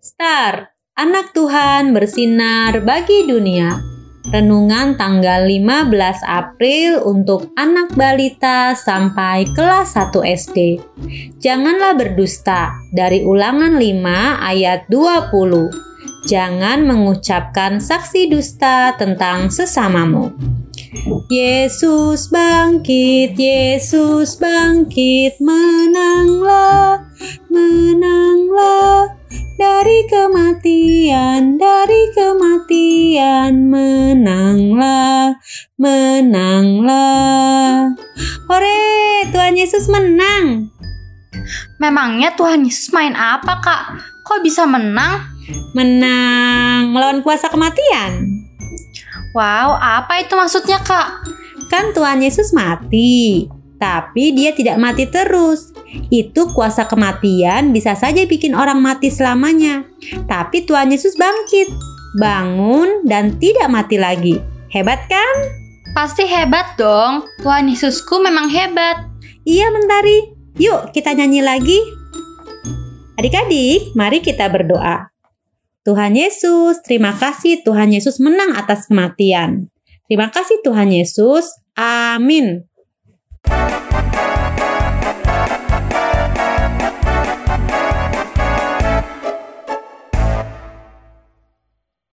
kabar? Anak Tuhan bersinar bagi dunia. Renungan tanggal 15 April untuk anak balita sampai kelas 1 SD. Janganlah berdusta dari Ulangan 5 ayat 20. Jangan mengucapkan saksi dusta tentang sesamamu. Yesus bangkit, Yesus bangkit, menanglah, menanglah kematian, dari kematian, menanglah, menanglah. Hore, Tuhan Yesus menang. Memangnya Tuhan Yesus main apa, Kak? Kok bisa menang? Menang melawan kuasa kematian. Wow, apa itu maksudnya, Kak? Kan Tuhan Yesus mati, tapi dia tidak mati terus. Itu kuasa kematian bisa saja bikin orang mati selamanya. Tapi Tuhan Yesus bangkit, bangun dan tidak mati lagi. Hebat kan? Pasti hebat dong. Tuhan Yesusku memang hebat. Iya, Mentari. Yuk, kita nyanyi lagi. Adik-adik, mari kita berdoa. Tuhan Yesus, terima kasih Tuhan Yesus menang atas kematian. Terima kasih Tuhan Yesus. Amin. you